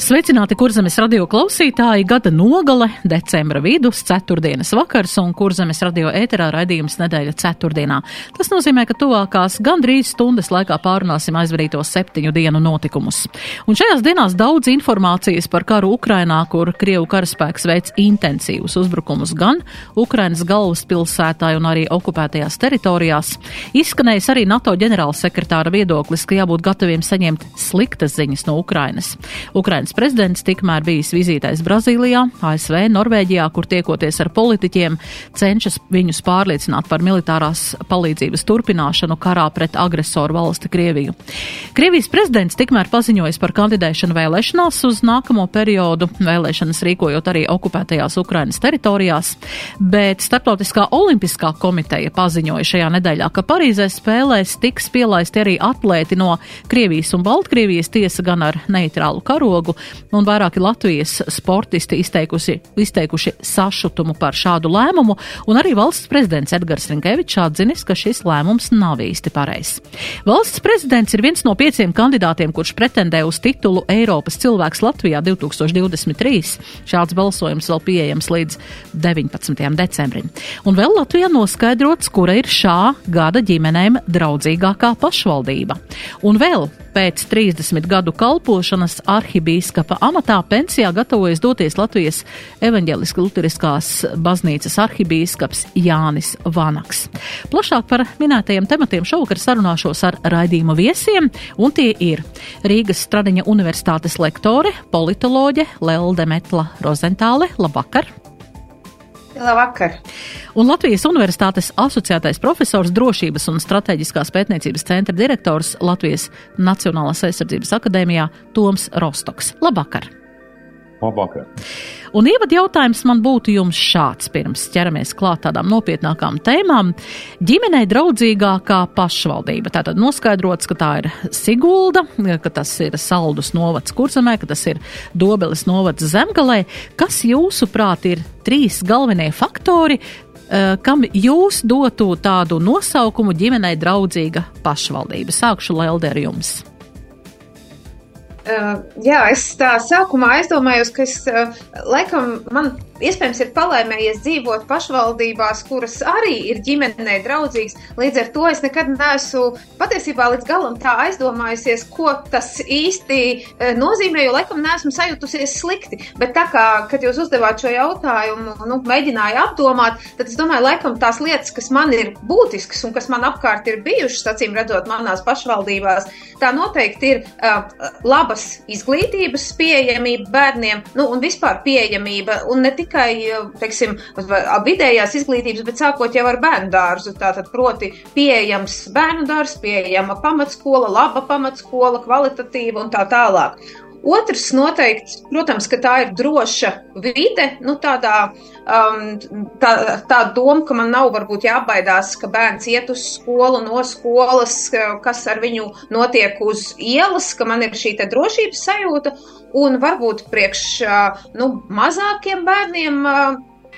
Sveicināti kurzemes radio klausītāji, gada nogale, decembra vidus, ceturtdienas vakars un kurzemes radio ēterā raidījums nedēļa ceturtdienā. Tas nozīmē, ka tuvākās gandrīz stundas laikā pārunāsim aizvarītos septiņu dienu notikumus. Un šajās dienās daudz informācijas par karu Ukrainā, kur Krievu karaspēks veic intensīvus uzbrukumus gan Ukrainas galvaspilsētā un arī okupētajās teritorijās. Izskanējis arī NATO ģenerālsekretāra viedoklis, ka jābūt gataviem saņemt sliktas ziņas no Ukrainas. Ukrainas Ukrainas prezidents tikmēr bijis vizītais Brazīlijā, ASV, Norvēģijā, kur tiekoties ar politiķiem, cenšas viņus pārliecināt par militārās palīdzības turpināšanu karā pret agresoru valsti Krieviju. Krievijas prezidents tikmēr paziņojis par kandidēšanu vēlēšanās uz nākamo periodu, vēlēšanas rīkojot arī okupētajās Ukrainas teritorijās, bet Startautiskā olimpiskā komiteja paziņoja šajā nedēļā, ka Parīzē spēlēs tiks pielaisti arī atlēti no Krievijas un Baltkrievijas tiesa gan ar neitrālu karogu, un vairāki Latvijas sportisti izteikusi, izteikuši sašutumu par šādu lēmumu, un arī valsts prezidents Edgars Rinkevičs atzinis, ka šis lēmums nav īsti pareizs. Valsts prezidents ir viens no pieciem kandidātiem, kurš pretendē uz titulu Eiropas cilvēks Latvijā 2023. Šāds balsojums vēl pieejams līdz 19. decembrim. Un vēl Latvijā noskaidrots, kura ir šā gada ģimenēm draudzīgākā pašvaldība. Un vēl pēc 30 gadu kalpošanas arhibīskapa amatā pensijā gatavojas doties Latvijas evaņģeliski luteriskās baznīcas arhibīskaps Jānis Vanaks. Plašāk par minētajiem tematiem šovakar sarunāšos ar raidījuma viesiem, un tie ir Rīgas Stradiņa universitātes lektore, politoloģe Lelde Metla Rozentāle. Labvakar! Labvakar! Un Latvijas Universitātes asociētais profesors drošības un strateģiskās pētniecības centra direktors Latvijas Nacionālās aizsardzības akadēmijā Toms Rostoks. Labvakar! Labvakar! Un ievad jautājums man būtu jums šāds, pirms ķeramies klāt tādām nopietnākām tēmām. Ģimenei draudzīgākā pašvaldība. Tātad noskaidrots, ka tā ir Sigulda, ka tas ir Saldus novads Kurzemē, ka tas ir Dobeles novads Zemgalē. Kas jūsuprāt ir trīs galvenie faktori, eh, kam jūs dotu tādu nosaukumu ģimenei draudzīga pašvaldība? Sākšu Lelde ar jums. Jā, es tā sākumā aizdomājos, ka es laikam man iespējams ir palaimējies dzīvot pašvaldībās, kuras arī ir ģimenei draudzīgas. Līdz ar to es nekad neesmu patiesībā līdz galam tā aizdomājusies, ko tas īsti uh, nozīmē, jo laikam neesmu sajutusies slikti. Bet tā kā, kad jūs uzdevāt šo jautājumu, nu, mēģināju apdomāt, tad es domāju, laikam tās lietas, kas man ir būtiskas un kas man apkārt ir bijušas, acīm redzot, manās pašvaldībās, tā noteikti ir uh, labas izglītības pieejamība bērniem, nu, un vispār pieejamība, un ne tikai, teiksim, vidējās izglītības, bet sākot jau ar bērnu dārzu, tātad proti pieejams bērnu dārs, pieejama pamatskola, laba pamatskola, kvalitatīva un tā tālāk. Otrs noteikti, protams, ka tā ir droša vide, nu tādā, um, tā, tā doma, ka man nav varbūt jābaidās, ka bērns iet uz skolu no skolas, kas ar viņu notiek uz ielas, ka man ir šī drošības sajūta, un varbūt priekš uh, nu, mazākiem bērniem.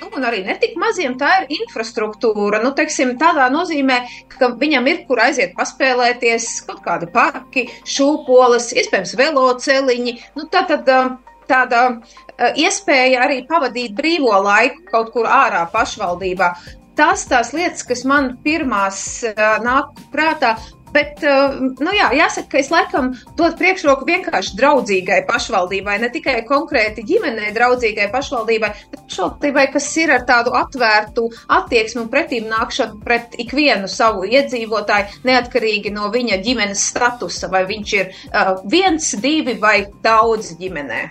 Nu, un arī netik maziem, tā ir infrastruktūra. Nu, teiksim, tādā nozīmē, ka viņam ir kur aiziet paspēlēties, kaut kādi parki, šūpoles, iespējams, veloceliņi. Nu, tā tad, um, tāda uh, iespēja arī pavadīt brīvo laiku kaut kur ārā pašvaldībā. Tas tās lietas, kas man pirmās uh, nāk prātā, Bet, eh, nu jā, jāsaka, ka es laikam dodu priekšroku vienkārši draudzīgai pašvaldībai, ne tikai konkrēti ģimenei draudzīgai pašvaldībai, bet pašvaldībai, kas ir ar tādu atvērtu attieksmi un pretīm nākšanu pret ikvienu savu iedzīvotāju, neatkarīgi no viņa ģimenes statusa, vai viņš ir uh, viens, divi vai daudz ģimenē.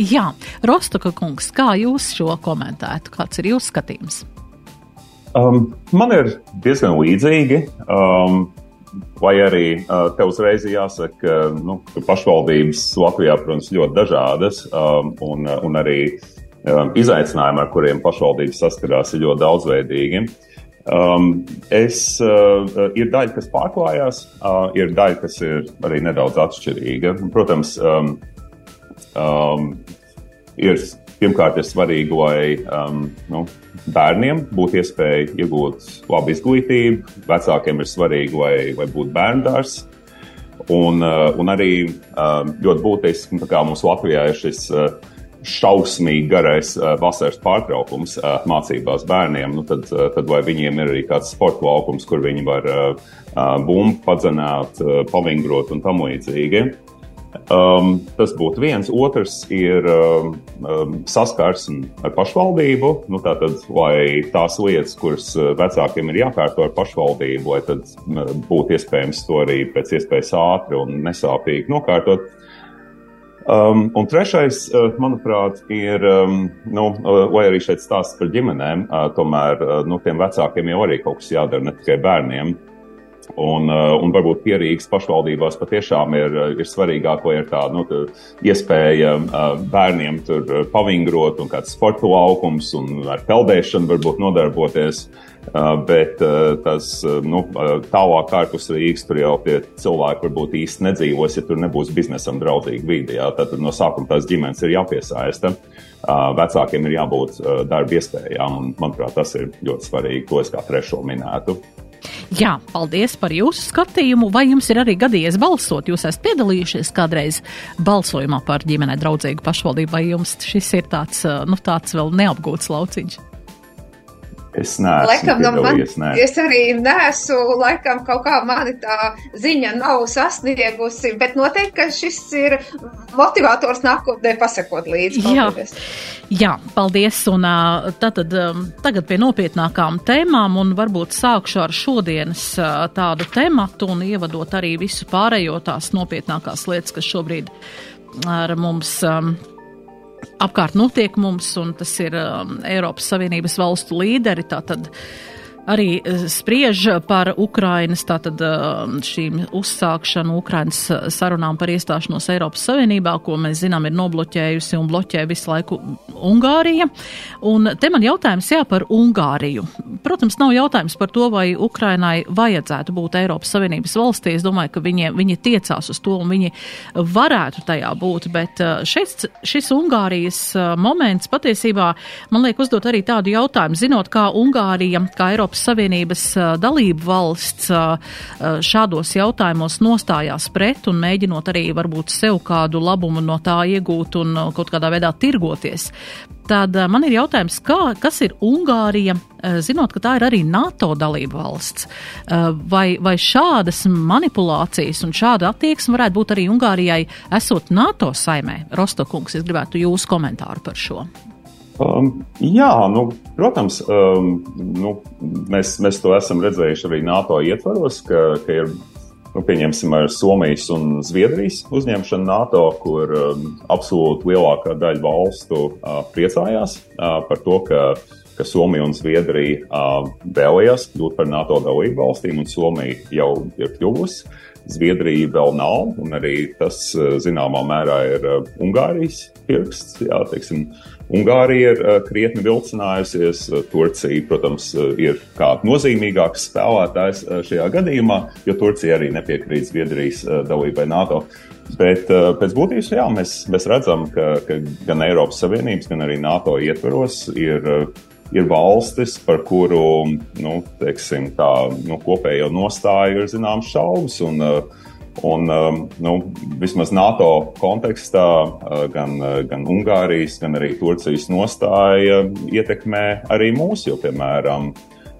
Jā, Rostoka kungs, kā jūs šo komentētu? Kāds ir jūsu skatījums? Um, man ir diezgan līdzīgi. Um, Vai arī uh, te uzreiz jāsaka, ka nu, pašvaldības Latvijā, protams, ļoti dažādas, um, un, un arī um, izaicinājumi, ar kuriem pašvaldības saskarās, ir ļoti daudzveidīgi. Um, es, uh, ir daļa, kas pārklājās, uh, ir daļa, kas ir arī nedaudz atšķirīga. Protams, um, um, ir pirmkārt ir svarīgi, lai um, nu, bērniem būtu iespēja iegūt labu izglītību, vecākiem ir svarīgi, lai, lai būtu bērndārs. Un, uh, un arī uh, ļoti būtiski, nu, mums Latvijā ir šis uh, šausmīgi garais uh, vasaras pārtraukums mācībās bērniem, nu tad, tad vai viņiem ir arī kāds sporta laukums, kur viņi var bumbu padzenāt, pavingrot un tam līdzīgi. Um, tas būtu viens. Otrs ir um, um, saskarsme ar pašvaldību. Nu, tātad, lai tās lietas, kuras vecākiem ir jākārto ar pašvaldību, lai tad būtu iespējams to arī pēc iespējas ātri un nesāpīgi nokārtot. Um, un trešais, uh, manuprāt, ir, um, nu, uh, lai arī šeit stāsta par ģimenēm, uh, tomēr uh, nu, tiem vecākiem jau arī kaut kas jādara ne tikai bērniem. Uh, un varbūt pierīgas pašvaldībās patiešām ir, uh, ir svarīgāk, vai ir tā nu, iespēja uh, bērniem tur pavingrot un kāds sporta laukums un ar peldēšanu varbūt nodarboties. Bet tas nu, tālāk ārpus Rīgas tur jau tie cilvēki varbūt īsti nedzīvos, ja tur nebūs biznesam draudzīga vide. Jā. Tad no sākuma tās ģimenes ir jāpiesaista. Vecākiem ir jābūt darba iespējām, un manuprāt, tas ir ļoti svarīgi, to es kā trešo minētu. Jā, paldies par jūsu skatījumu. Vai jums ir arī gadījies balsot? Jūs esat piedalījušies kādreiz balsojumā par ģimenei draudzīgu pašvaldību, vai jums šis ir tāds, nu, tāds vēl neapgūts lauciņš? Es neesmu laikam, no man, ne. es arī neesmu, laikam, kaut kā mani tā ziņa nav sasniegusi, bet noteikti, ka šis ir motivators nākotnē pasakot līdzi. Paldies. Jā, jā, paldies. Un tātad tagad pie nopietnākām tēmām un varbūt sākšu ar šodienas tādu tematu un ievadot arī visu pārējo tās nopietnākās lietas, kas šobrīd ar mums um, apkārt notiek mums, un tas ir um, Eiropas Savienības valstu līderi. Tātad arī eh, spriež par Ukrainas tātad eh, šīm uzsākšanu, Ukrainas eh, sarunām par iestāšanos Eiropas Savienībā, ko mēs zinām ir nobloķējusi un bloķē visu laiku Ungārija. Un te man jautājums jā par Ungāriju. Protams, nav jautājums par to, vai Ukrainai vajadzētu būt Eiropas Savienības valstī. Es domāju, ka viņi, viņi tiecās uz to un viņi varētu tajā būt, bet šis, šis Ungārijas moments patiesībā man liek uzdot arī tādu jautājumu, zinot, kā Ungārija, kā Eiropas Eiropas Savienības dalību valsts šādos jautājumos nostājās pret un mēģinot arī varbūt sev kādu labumu no tā iegūt un kaut kādā veidā tirgoties. Tad man ir jautājums, kā, kas ir Ungārija, zinot, ka tā ir arī NATO dalība valsts? Vai, vai šādas manipulācijas un šāda attieksme varētu būt arī Ungārijai, esot NATO saimē? Rostokungs, es gribētu jūsu komentāru par šo. Um, jā, nu, protams, um, nu, mēs, mēs to esam redzējuši arī NATO ietvaros, ka, ka ir, nu, pieņemsim, ar Somijas un Zviedrijas uzņemšanu NATO, kur um, absolūti lielākā daļa valstu uh, priecājās uh, par to, ka, ka Somija un Zviedrija uh, vēlējās kļūt par NATO dalību valstīm, un Somija jau ir kļuvusi. Zviedrija vēl nav, un arī tas uh, zināmā mērā ir uh, Ungārijas pirksts. Jā, teiksim, Ungārija ir uh, krietni vilcinājusies, uh, Turcija, protams, uh, ir kā nozīmīgāks spēlētājs šajā gadījumā, jo Turcija arī nepiekrīt Zviedrijas dalībai NATO. Bet pēc būtības jā, mēs, mēs redzam, ka, ka gan Eiropas Savienības, gan arī NATO ietveros ir, ir valstis, par kuru nu, teiksim, tā, nu, kopējo nostāju ir zināms šaubas. Un, uh, Un, um, nu, vismaz NATO kontekstā uh, gan, uh, gan Ungārijas, gan arī Turcijas nostāja ietekmē arī mūs, jo, piemēram,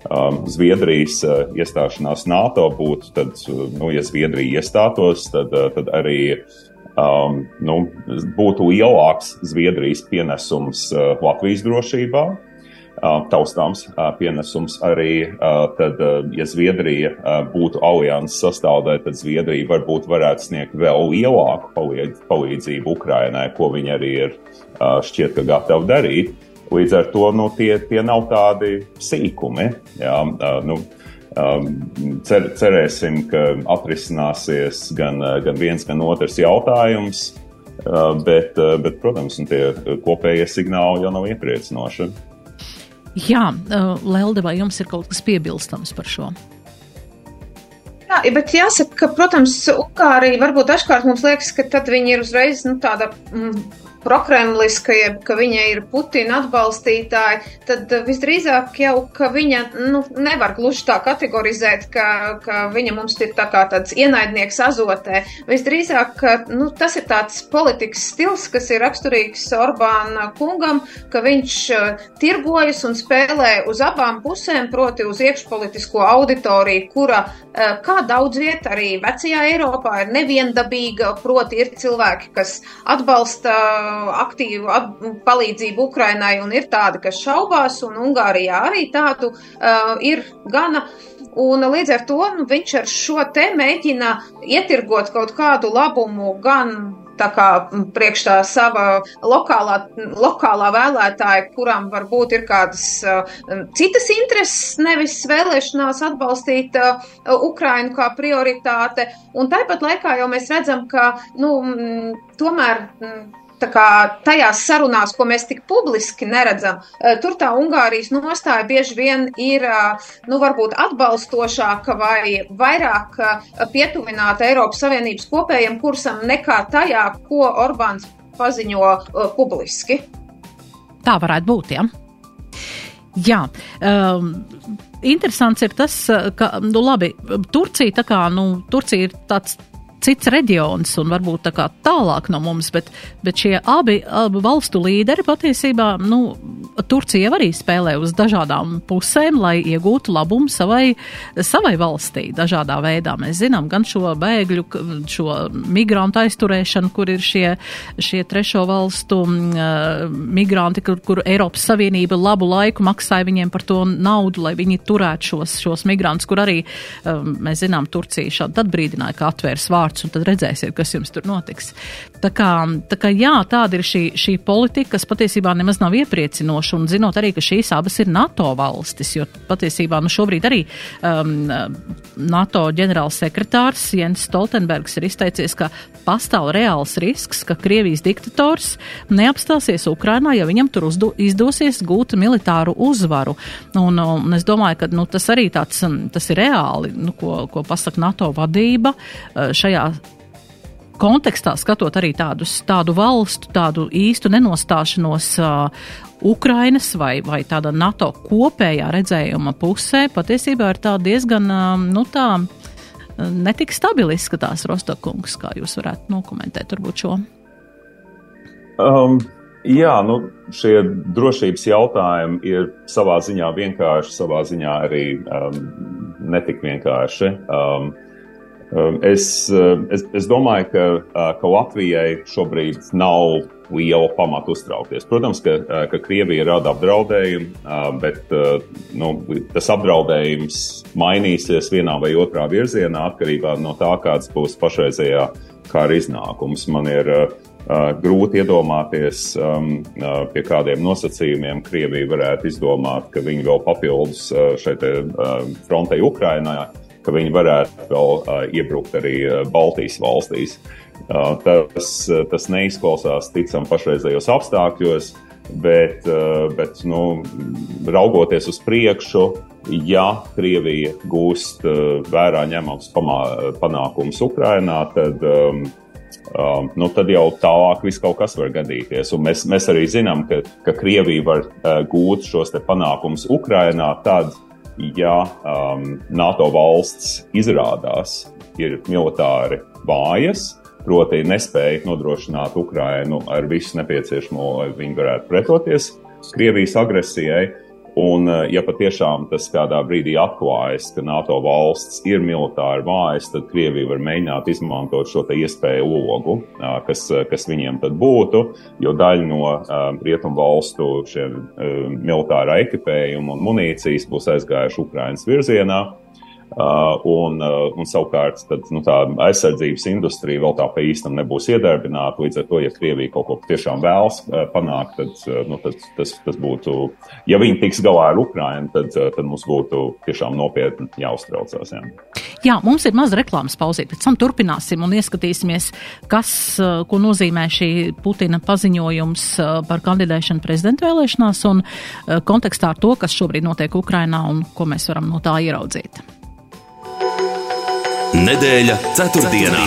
um, Zviedrijas uh, iestāšanās NATO būtu, tad, nu, ja Zviedrija iestātos, tad, tad arī um, nu, būtu lielāks Zviedrijas pienesums Latvijas drošībā taustāms pienesums arī, tad, ja Zviedrija būtu alianses sastāvdaļa, tad Zviedrija varbūt varētu sniegt vēl lielāku palīdzību Ukrainai, ko viņi arī ir šķiet, ka gatavi darīt. Līdz ar to nu, tie, tie nav tādi sīkumi. Jā, nu, cer, cerēsim, ka atrisināsies gan, gan viens, gan otrs jautājums. Bet, bet, protams, tie kopējie signāli jau nav iepriecinoši. Jā, Lelde, vai jums ir kaut kas piebilstams par šo? Jā, bet jāsaka, ka, protams, Ungārija varbūt dažkārt mums liekas, ka tad viņi ir uzreiz nu, tāda mm, prokremliska, jeb ka viņa ir Putina atbalstītāja, tad visdrīzāk jau, ka viņa nu, nevar gluži tā kategorizēt, ka, ka viņa mums ir tā kā tāds ienaidnieks azotē. Visdrīzāk, ka nu, tas ir tāds politikas stils, kas ir raksturīgs Orbāna kungam, ka viņš uh, tirgojas un spēlē uz abām pusēm, proti uz iekšpolitisko auditoriju, kura, uh, kā daudz viet arī vecajā Eiropā, ir neviendabīga, proti ir cilvēki, kas atbalsta aktīvu palīdzību Ukrainai, un ir tādi, kas šaubās, un Ungārijā arī tādu uh, ir gana. Un līdz ar to nu, viņš ar šo te mēģina ietirgot kaut kādu labumu gan tā kā priekš tā sava lokālā, lokālā vēlētāja, kuram varbūt ir kādas uh, citas intereses, nevis vēlēšanās atbalstīt uh, Ukrainu kā prioritāte. Un tāpat laikā jau mēs redzam, ka, nu, tomēr. Mm, tā kā tajās sarunās, ko mēs tik publiski neredzam, eh, tur tā Ungārijas nostāja bieži vien ir, eh, nu, varbūt atbalstošāka vai vairāk eh, pietuvināta Eiropas Savienības kopējiem kursam nekā tajā, ko Orbāns paziņo publiski. Tā varētu būt, jā. Jā. Um, interesants ir tas, ka, nu, labi, Turcija tā kā, nu, Turcija ir tāds cits reģions un varbūt tā kā tālāk no mums, bet, bet šie abi, abi valstu līderi patiesībā, nu, Turcija arī spēlē uz dažādām pusēm, lai iegūtu labumu savai, savai valstī dažādā veidā. Mēs zinām gan šo bēgļu, šo migrantu aizturēšanu, kur ir šie, šie trešo valstu uh, migranti, kur, kur Eiropas Savienība labu laiku maksāja viņiem par to naudu, lai viņi turētu šos, šos migrantus, kur arī, um, mēs zinām, Turcija šādi atbrīdināja, ka atvērs vārdu vārds, un tad redzēsiet, kas jums tur notiks. Tā kā, tā kā jā, tāda ir šī, šī politika, kas patiesībā nemaz nav iepriecinoša, un zinot arī, ka šīs abas ir NATO valstis, jo patiesībā nu šobrīd arī um, NATO ģenerāls sekretārs Jens Stoltenbergs ir izteicies, ka pastāv reāls risks, ka Krievijas diktators neapstāsies Ukrainā, ja viņam tur uzdo, izdosies gūt militāru uzvaru. Un, un es domāju, ka nu, tas arī tāds, tas ir reāli, nu, ko, ko pasaka NATO vadība uh, šajā kontekstā skatot arī tādus, tādu valstu, tādu īstu nenostāšanos uh, Ukrainas vai, vai tāda NATO kopējā redzējuma pusē, patiesībā ir tā diezgan, uh, nu tā, netik stabili izskatās Rostokungs, kā jūs varētu nokomentēt varbūt šo. Um. Jā, nu, šie drošības jautājumi ir savā ziņā vienkārši, savā ziņā arī um, netik vienkārši. Um, es, uh, es, es domāju, ka, uh, ka Latvijai šobrīd nav liela pamata uztraukties. Protams, ka, uh, ka Krievija rada apdraudējumu, bet nu, tas apdraudējums mainīsies vienā vai otrā virzienā atkarībā no tā, kāds būs pašreizējā kara iznākums. Man ir Uh, grūti iedomāties, um, uh, pie kādiem nosacījumiem Krievija varētu izdomāt, ka viņi vēl papildus uh, šai frontei Ukrainā ka viņi varētu vēl uh, iebrukt arī uh, Baltijas valstīs. Uh, tas, uh, tas neizklausās ticam pašreizējos apstākļos, bet, uh, bet nu, raugoties uz priekšu, ja Krievija gūst uh, vērā ņemams panākums Ukrainā, tad um, Um, nu, tad jau tālāk viss kaut kas var gadīties. Un mēs, mēs arī zinām, ka, ka Krievija var uh, gūt šos panākumus Ukrainā tad, ja um, NATO valsts izrādās ir militāri vājas, proti nespēja nodrošināt Ukrainu ar visu nepieciešamo, lai viņi varētu pretoties Krievijas agresijai, Un, eh, ja patiešām tas kādā brīdī atklājas, ka NATO valsts ir militāri vājas, tad Krievija var mēģināt izmantot šo iespēju logu, kas, kas viņiem tad būtu, jo daļa no rietumu valstu šiem militārā ekipējuma un munīcijas būs aizgājuši Ukrainas virzienā. Uh, un, uh, un savukārt tad, nu, tā aizsardzības industrija vēl tā pa īstam nebūs iedarbināta. Līdz ar to, ja Krievija kaut ko tiešām vēlas uh, panākt, tad, uh, nu, tad tas, tas būtu, ja viņi tiks galā ar Ukrainu, tad, uh, tad mums būtu tiešām nopietni jāuztraucās. Jā. Jā, mums ir maza reklāmas pauzīt, pēc tam turpināsim un ieskatīsimies, kas, uh, ko nozīmē šī Putina paziņojums par kandidēšanu prezidenta vēlēšanās un kontekstā ar to, kas šobrīd notiek Ukrainā un ko mēs varam no tā ieraudzīt. Nedēļa ceturtdienā.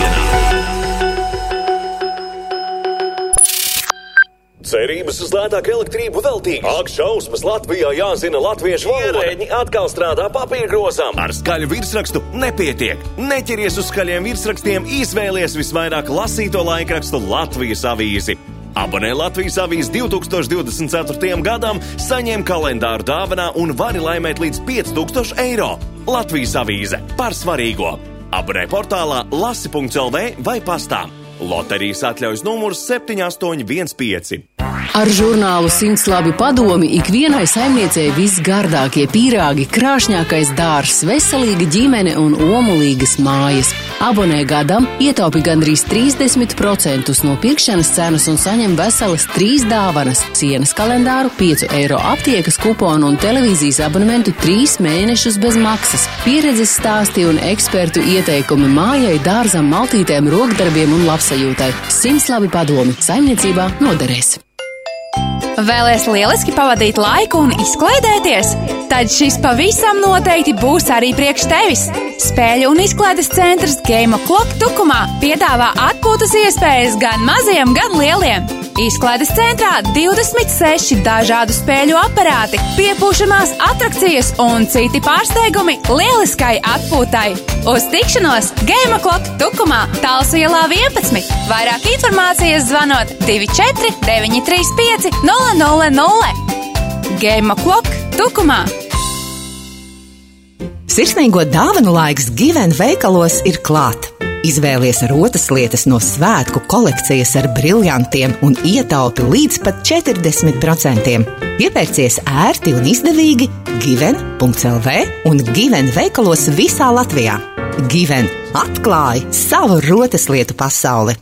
Cerības uz lētāku elektrību veltīgi. Ak, šausmas Latvijā jāzina latviešu valoda. Ierēģi atkal strādā papīra grozām. Ar skaļu virsrakstu nepietiek. Neķeries uz skaļiem virsrakstiem, izvēlies visvairāk lasīto laikrakstu Latvijas avīzi. Abonē Latvijas avīzes 2024. gadam, saņem kalendāru dāvanā un vari laimēt līdz 5000 eiro. Latvijas avīze par svarīgo! Abonē portālā lasi.lv vai pastā. Loterijas atļaujas numurs 7815. Ar žurnālu simts labi padomi ikvienai saimniecei visgardākie pīrāgi, krāšņākais dārs, veselīga ģimene un omulīgas mājas. Abonē gadam, ietaupi gandrīz 30% no pirkšanas cenas un saņem veselas trīs dāvanas - cienas kalendāru, 5 eiro aptiekas kuponu un televīzijas abonementu 3 mēnešus bez maksas. Pieredzes stāsti un ekspertu ieteikumi mājai, dārzam, maltītēm, rokdarbiem un labsajūtai. Simts labi padomi saimniecībā noderēs. Vēlēs lieliski pavadīt laiku un izklaidēties? Tad šis pavisam noteikti būs arī priekš tevis. Spēļu un izklaides centrs Game Clock Tukumā piedāvā atpūtas iespējas gan maziem, gan lieliem. Izklaides centrā 26 dažādu spēļu aparāti, piepūšamās atrakcijas un citi pārsteigumi lieliskai atpūtai. Uz tikšanos Game Clock Tukumā, Talsielā 11. Vairāk informācijas zvanot 24 935 000. Game Clock Tukumā! Sirsnīgo dāvanu laiks Given veikalos ir klāt. Izvēlies rotas lietas no svētku kolekcijas ar brillantiem un ietaupi līdz pat 40%. Iepērcies ērti un izdevīgi Given.CLV un Given veikalos visā Latvijā. Given atklāja savu rotas lietu pasauli.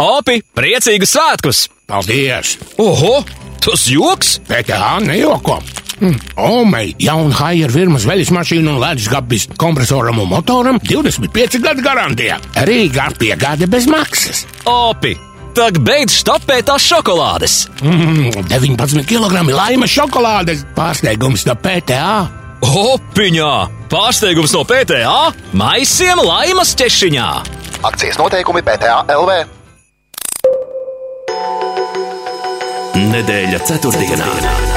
Opi, priecīgus svētkus! Paldies! Oho, tas joks! PTA nejoko! Mm. Omei, jauna Haier firmas veļas mašīna un ledus gabis kompresoram un motoram 25 gadu garantija. Rīgā piegāde bez maksas. Opi, tak beidz stopēt tās šokolādes! Mm, 19 kg laima šokolādes pārsteigums no PTA. Opiņā! Pārsteigums no PTA! Maisiem laimas ķešiņā! Akcijas noteikumi PTA LV. Nedēļa ceturtdienā.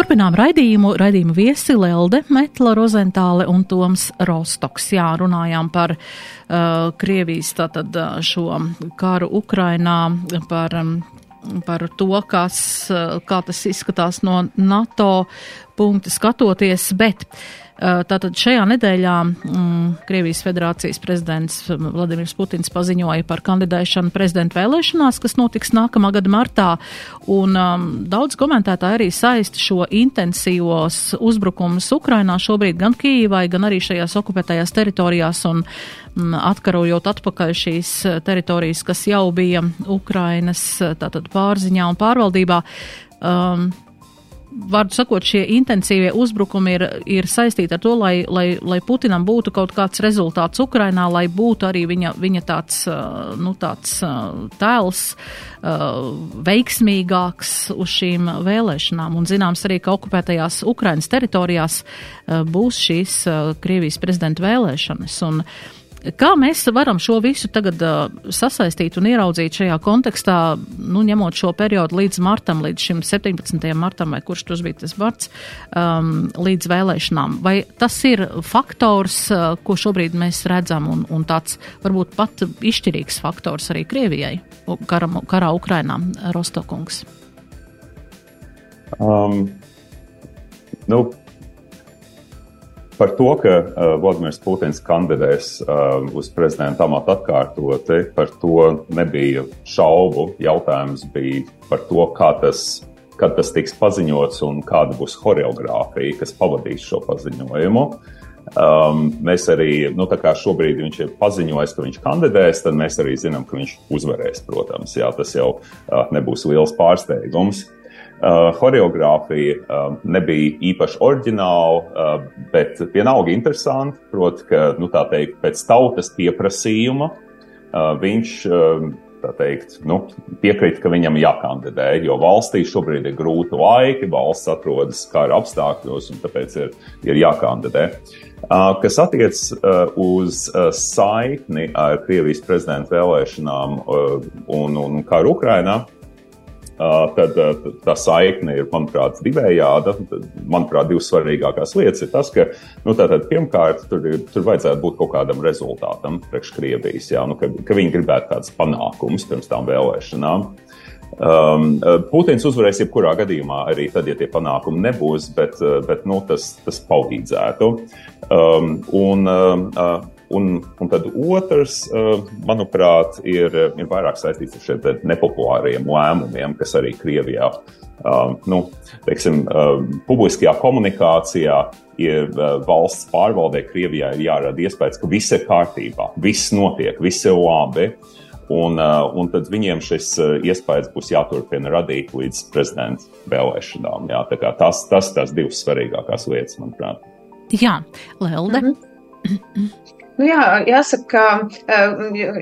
Turpinām raidījumu. Raidījumu viesi Lelde, Metla Rozentāle un Toms Rostoks. Jā, runājām par uh, Krievijas tātad uh, šo karu Ukrainā, par, um, par to, kas, uh, kā tas izskatās no NATO punkta skatoties, bet uh, Tātad šajā nedēļā mm, Krievijas federācijas prezidents Vladimirs Putins paziņoja par kandidēšanu prezidenta vēlēšanās, kas notiks nākamā gada martā. Un um, daudz komentētāji arī saista šo intensīvos uzbrukumus Ukrainā šobrīd gan Kīvai, gan arī šajās okupētajās teritorijās un mm, atkarojot atpakaļ šīs teritorijas, kas jau bija Ukrainas tātad pārziņā un pārvaldībā. Um, vārdu sakot, šie intensīvie uzbrukumi ir, ir saistīti ar to, lai, lai, lai Putinam būtu kaut kāds rezultāts Ukrainā, lai būtu arī viņa, viņa tāds, nu, tāds tēls veiksmīgāks uz šīm vēlēšanām. Un zināms arī, ka okupētajās Ukrainas teritorijās būs šīs Krievijas prezidenta vēlēšanas. Un, Kā mēs varam šo visu tagad uh, sasaistīt un ieraudzīt šajā kontekstā, nu, ņemot šo periodu līdz martam, līdz šim 17. martam, vai kurš tas bija tas vārds, um, līdz vēlēšanām? Vai tas ir faktors, uh, ko šobrīd mēs redzam, un, un tāds varbūt pat izšķirīgs faktors arī Krievijai kara, karā Ukrainā, Rostokungs? Um, nu, par to, ka uh, Vladimirs Putins kandidēs uh, uz prezidenta amatu atkārtoti, par to nebija šaubu. Jautājums bija par to, kā tas, kad tas tiks paziņots un kāda būs horeogrāfija, kas pavadīs šo paziņojumu. Um, mēs arī, nu, tā kā šobrīd viņš ir paziņojis, ka viņš kandidēs, tad mēs arī zinām, ka viņš uzvarēs, protams. Jā, tas jau uh, nebūs liels pārsteigums. Uh, Horeogrāfija uh, nebija īpaši oriģināla, uh, bet vienalga interesanti. Proti, ka, nu, teikt, pēc tautas pieprasījuma uh, viņš uh, teikt, nu, piekrīt, ka viņam jākandidē, jo valstī šobrīd ir grūti laiki, valsts atrodas kara apstākļos, un tāpēc ir, ir jākandidē. Uh, kas attiecas uh, uz uh, saikni ar Krievijas prezidenta vēlēšanām un, un karu Ukrainā, tad tā saikne ir, manuprāt, divējāda. Manuprāt, divas svarīgākās lietas ir tas, ka, nu, tātad, pirmkārt, tur, ir, tur vajadzētu būt kaut kādam rezultātam priekš Krievijas, jā, nu, ka, ka viņi gribētu kādas panākumus pirms tām vēlēšanām. Um, Putins uzvarēs jebkurā gadījumā, arī tad, ja tie panākumi nebūs, bet, bet nu, tas, tas palīdzētu. Um, un, uh, Un, un tad otrs, eh, manuprāt, ir, ir vairāk saistīts ar šiem nepopulāriem lēmumiem, kas arī Krievijā, eh, nu, teiksim, eh, publiskajā komunikācijā ir valsts pārvaldē Krievijā ir jārada iespējas, ka viss ir kārtībā, viss notiek, viss ir labi. Un, un tad viņiem šis iespējas būs jāturpina radīt līdz prezidenta vēlēšanām. Jā, tas, tas tās divas svarīgākās lietas, manuprāt. Jā, Lelde. Mm -hmm. Nu jā, jāsaka, ka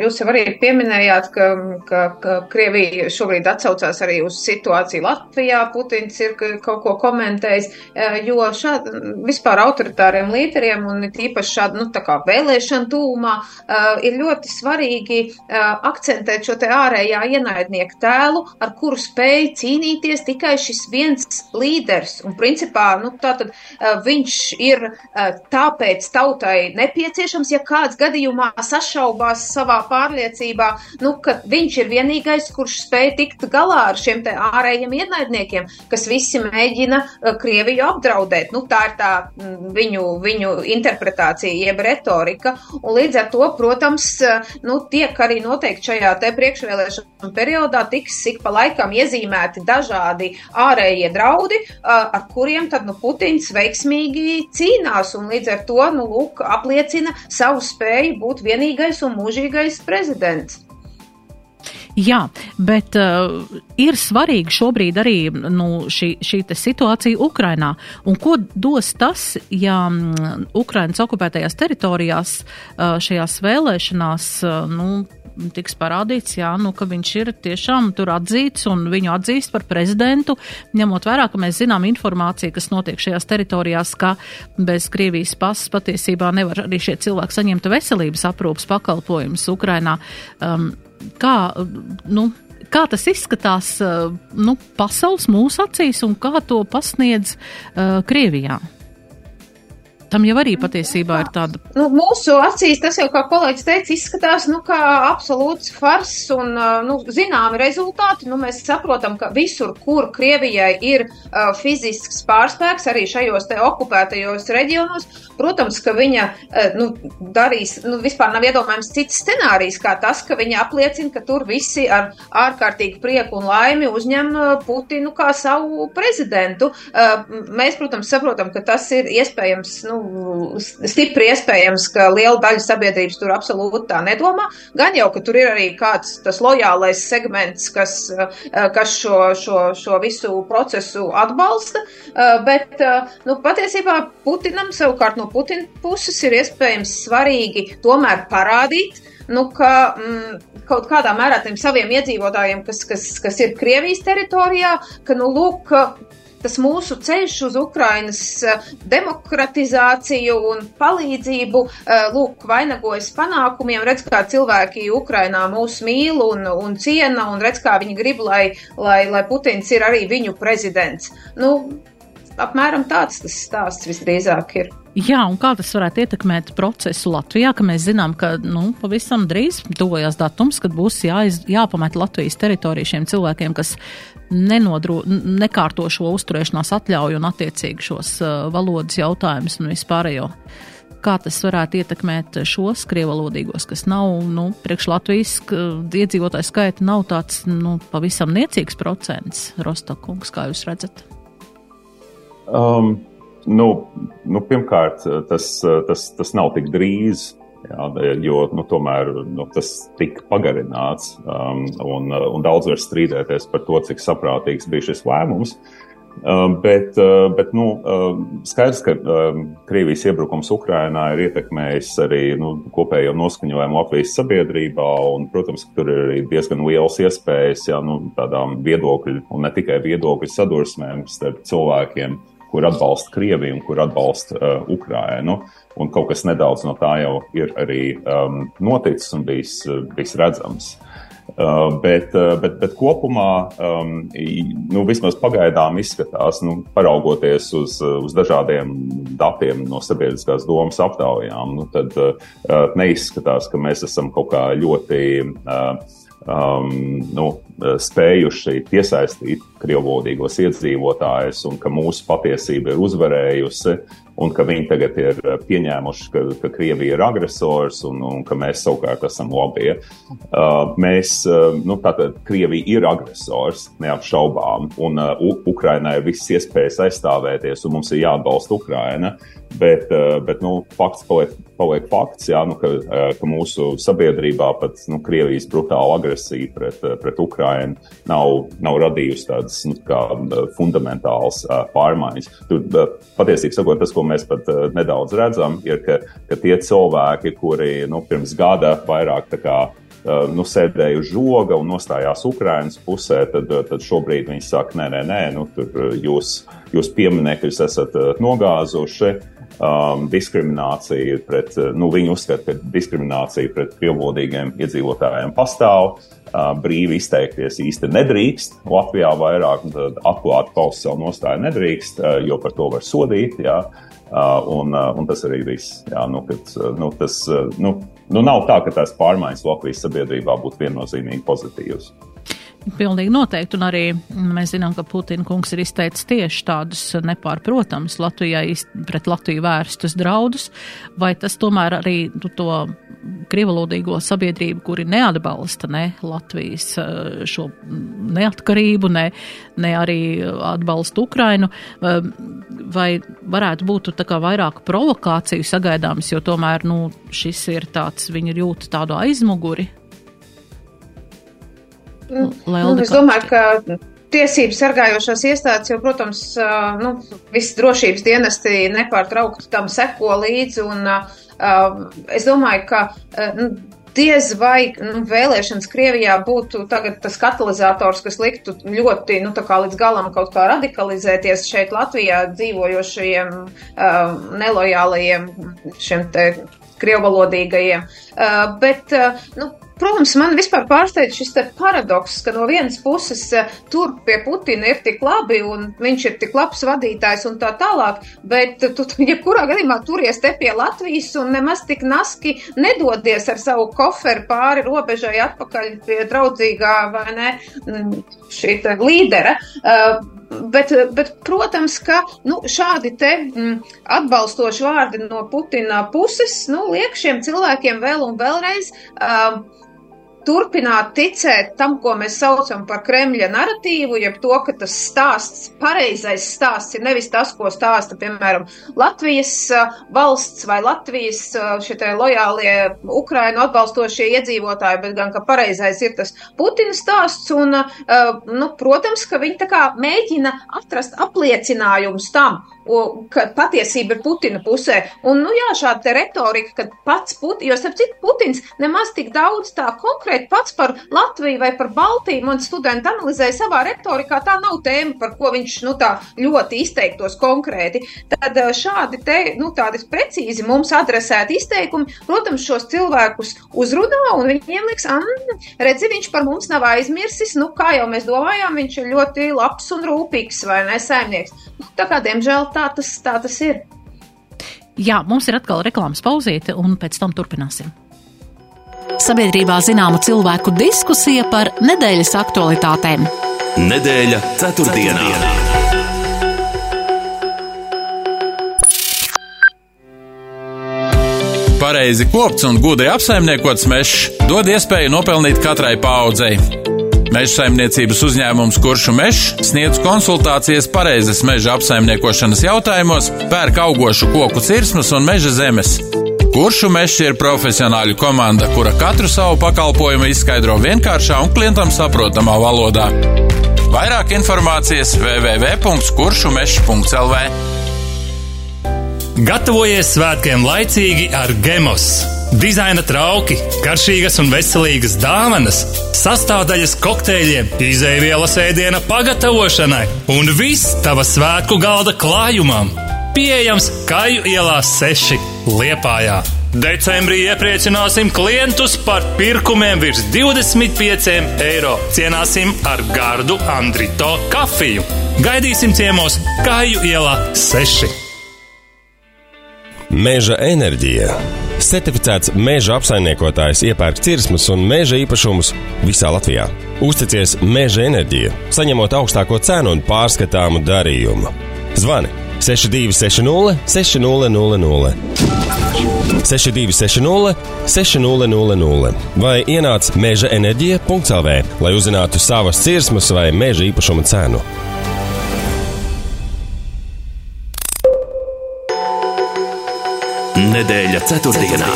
jūs jau arī pieminējāt, ka, ka, ka Krievija šobrīd atsaucās arī uz situāciju Latvijā. Putins ir kaut ko komentējis, jo šādi vispār autoritāriem līderiem un īpaši šādi, nu, tā kā vēlēšana tūmā ir ļoti svarīgi akcentēt šo te ārējā ienaidnieku tēlu, ar kuru spēj cīnīties tikai šis viens līderis. Un principā, nu, tātad viņš ir tāpēc tautai nepieciešams, ja kāds gadījumā sašaubās savā pārliecībā, nu, ka viņš ir vienīgais, kurš spēj tikt galā ar šiem te ārējiem ienaidniekiem, kas visi mēģina uh, Krieviju apdraudēt. Nu, tā ir tā mm, viņu, viņu interpretācija, jeb retorika. Un līdz ar to, protams, uh, nu, tiek arī noteikti šajā te priekšvēlēšanu periodā tiks ik pa laikam iezīmēti dažādi ārējie draudi, uh, ar kuriem tad, nu, Putins veiksmīgi cīnās un līdz ar to, nu, lūk, apliecina savu savu spēju būt vienīgais un mūžīgais prezidents. Jā, bet uh, ir svarīgi šobrīd arī nu, šī, šī situācija Ukrainā. Un ko dos tas, ja um, Ukrainas okupētajās teritorijās uh, šajās vēlēšanās uh, nu, tiks parādīts, jā, nu, ka viņš ir tiešām tur atzīts un viņu atzīst par prezidentu, ņemot vērā, ka mēs zinām informāciju, kas notiek šajās teritorijās, ka bez Krievijas pasas patiesībā nevar arī šie cilvēki saņemt veselības aprūpas pakalpojumus Ukrainā. Um, kā, nu, kā tas izskatās uh, nu, pasaules mūsu acīs un kā to pasniedz uh, Krievijā? Tam jau arī patiesībā ir tāda. Nu, mūsu acīs tas jau, kā kolēģis teica, izskatās nu, kā absolūts fars un nu, zināmi rezultāti. Nu, mēs saprotam, ka visur, kur Krievijai ir uh, fizisks pārspēks, arī šajos te okupētajos reģionos, protams, ka viņa uh, nu, darīs, nu, vispār nav iedomājams cits scenārijs, kā tas, ka viņa apliecina, ka tur visi ar ārkārtīgu prieku un laimi uzņem Putinu kā savu prezidentu. Uh, mēs, protams, saprotam, ka tas ir iespējams. Nu, stipri iespējams, ka liela daļa sabiedrības tur absolūti tā nedomā. Gan jau, ka tur ir arī kāds tas lojālais segments, kas, eh, kas šo, šo, šo visu procesu atbalsta, eh, bet, eh, nu, patiesībā Putinam savukārt no Putina puses ir iespējams svarīgi tomēr parādīt, nu, ka mm, kaut kādā mērā tiem saviem iedzīvotājiem, kas, kas, kas ir Krievijas teritorijā, ka, nu, lūk, tas mūsu ceļš uz Ukrainas eh, demokratizāciju un palīdzību, eh, lūk, vainagojas panākumiem, redz, kā cilvēki Ukrainā mūs mīl un, un ciena, un redz, kā viņi grib, lai, lai, lai Putins ir arī viņu prezidents. Nu, apmēram tāds tas stāsts visdrīzāk ir. Jā, un kā tas varētu ietekmēt procesu Latvijā, ka mēs zinām, ka nu, pavisam drīz tuvojās datums, kad būs jāiz, jāpamet Latvijas teritorija šiem cilvēkiem, kas nenodro, nekārto šo uzturēšanās atļauju un attiecīgi šos uh, valodas jautājumus un vispārējo. kā tas varētu ietekmēt šos krievalodīgos, kas nav, nu, priekš Latvijas iedzīvotāju skaita nav tāds, nu, pavisam niecīgs procents, Rostokungs, kā jūs redzat? Um, nu, nu, pirmkārt, tas, tas, tas nav tik drīz. Jā, jo nu, tomēr nu, tas tika pagarināts, um, un, un daudz var strīdēties par to, cik saprātīgs bija šis lēmums. Um, bet uh, bet nu, um, skaidrs, ka um, Krievijas iebrukums Ukrainā ir ietekmējis arī nu, kopējo noskaņojumu Latvijas sabiedrībā, un, protams, tur ir arī diezgan liels iespējas jā, nu, tādām viedokļu, un ne tikai viedokļu sadursmēm starp cilvēkiem, kur atbalsta Krieviju un kur atbalsta uh, Ukrainu. Un kaut kas nedaudz no tā jau ir arī um, noticis un bijis, bijis redzams. Uh, bet, uh, bet, bet kopumā, um, nu, vismaz pagaidām izskatās, nu, paraugoties uz, uz dažādiem datiem no sabiedriskās domas aptaujām, nu, tad uh, neizskatās, ka mēs esam kaut kā ļoti uh, um, nu, spējuši piesaistīt krievlodīgos iedzīvotājus un ka mūsu patiesība ir uzvarējusi un ka viņi tagad ir pieņēmuši, ka, ka Krievija ir agresors un, un ka mēs savukārt esam labie. Uh, mēs, uh, nu, tātad Krievija ir agresors, neapšaubām, un uh, Ukrainai ir visas iespējas aizstāvēties, un mums ir jāatbalsta Ukraina. Uh, bet nu, fakts paliek, paliek fakts, jā, nu, ka, uh, ka mūsu sabiedrībā pat nu, Krievijas brutāla agresija pret, uh, pret Ukrainu nav, nav radījusi tādas nu, kā, fundamentālas pārmaiņas. Tur patiesībā tas, ko mēs pat nedaudz redzam, ir, ka, ka tie cilvēki, kuri nu, pirms gada vairāk kā, uh, nu, sēdēja uz žoga un nostājās Ukraiņas pusē, tad, tad šobrīd viņi saka, nē, nē, nē nu, tur jūs, jūs pieminekļus esat nogāzuši. Um, diskriminācija pret, nu, viņi uzskata, ka diskriminācija pret krievlodīgiem iedzīvotājiem pastāv. Uh, brīvi izteikties īsti nedrīkst. Latvijā vairāk atklāti paust savu nostāju nedrīkst, uh, jo par to var sodīt. Jā. Uh, Uh, un, uh, un tas arī viss. Jā, nu, kad, uh, nu, tas, nu, nu, nav tā, ka tās pārmaiņas Latvijas sabiedrībā būtu viennozīmīgi pozitīvas. Pilnīgi noteikti, un arī mēs zinām, ka Putina kungs ir izteicis tieši tādus nepārprotams Latvijai pret Latviju vērstus draudus, vai tas tomēr arī tu, to krivalodīgo sabiedrību, kuri neatbalsta ne Latvijas eh, šo neatkarību, ne, ne arī atbalsta Ukrainu, eh, vai varētu būt tā kā vairāk provokāciju sagaidāms, jo tomēr, nu, šis ir tāds, viņi jūt tādu aizmuguri Nu, nu, es domāju, ka tiesību sargājošās iestādes, jo, protams, nu, visas drošības dienesti nepārtraukti tam seko līdzi. Un, es domāju, ka nu, diez vai nu, vēlēšanas Krievijā būtu tas katalizators, kas liktu ļoti nu, līdz galam kaut kā radikalizēties šeit Latvijā dzīvojošajiem uh, nelojālajiem šiem te krievvalodīgajiem. Uh, bet, uh, nu, Protams, man vispār pārsteidz šis paradoks, ka no vienas puses eh, tur pie Putina ir tik labi un viņš ir tik labs vadītājs un tā tālāk, bet tu, jebkurā gadījumā turies te pie Latvijas un nemaz tik naski nedodies ar savu koferu pāri robežai atpakaļ pie draudzīgā vai ne mm, šī līdera. Bet, bet, protams, ka nu, šādi te mm, atbalstoši vārdi no Putina puses nu, liek šiem cilvēkiem vēl un vēlreiz uh, turpināt ticēt tam, ko mēs saucam par Kremļa narratīvu, jeb to, ka tas stāsts, pareizais stāsts ir nevis tas, ko stāsta, piemēram, Latvijas valsts vai Latvijas šitie lojālie Ukrainu atbalstošie iedzīvotāji, bet gan, ka pareizais ir tas Putina stāsts, un, nu, protams, ka viņi tā kā mēģina atrast apliecinājumus tam, ka patiesība ir Putina pusē. Un, nu, jā, šāda retorika, ka pats Putins, jo, starp citu, Putins nemaz tik daudz tā konkrēti pats par Latviju vai par Baltiju, man studenti analizēja savā retorikā, tā nav tēma, par ko viņš, nu, tā ļoti izteiktos konkrēti. Tad eh, šādi te, nu, tādi precīzi mums adresēti izteikumi, protams, šos cilvēkus uzrunā, un viņiem liekas, ah, redzi, viņš par mums nav aizmirsis, nu, kā jau mēs domājām, viņš ir ļoti labs un rūpīgs, vai ne, saimnieks. Nu, tā kā, diemžēl, tā tas, tā tas ir. Jā, mums ir atkal reklāmas pauzīte, un pēc tam turpināsim. Sabiedrībā zināma cilvēku diskusija par nedēļas aktualitātēm. Nedēļa ceturtdienā. ceturtdienā. Pareizi kopts un gudri apsaimniekots mežs dod iespēju nopelnīt katrai paudzei. Meža saimniecības uzņēmums Kuršu mežs sniedz konsultācijas pareizes meža apsaimniekošanas jautājumos, pērk augošu koku cirsmas un meža zemes. Kuršu mežs ir profesionāļu komanda, kura katru savu pakalpojumu izskaidro vienkāršā un klientam saprotamā valodā. Vairāk informācijas www.kuršumežs.lv Gatavojies svētkiem laicīgi ar Gemos. Dizaina trauki, garšīgas un veselīgas dāvanas, sastāvdaļas kokteļiem, izēvielas ēdiena pagatavošanai un viss tava svētku galda klājumam. Pieejams Kaju ielā 6 Liepājā. Decembrī iepriecināsim klientus par pirkumiem virs 25 eiro. Cienāsim ar gardu Andrito kafiju. Gaidīsim ciemos Kāju ielā 6. Meža enerģija. Certificēts meža apsaimniekotājs iepērk cirsmas un meža īpašumus visā Latvijā. Uzticies meža enerģija, saņemot augstāko cenu un pārskatāmu darījumu. Zvani 6260 6000 6260 6000 vai ienāc meža enerģija.cl, lai uzzinātu savas cirsmas vai meža īpašuma cenu. Nedēļa ceturtdienā.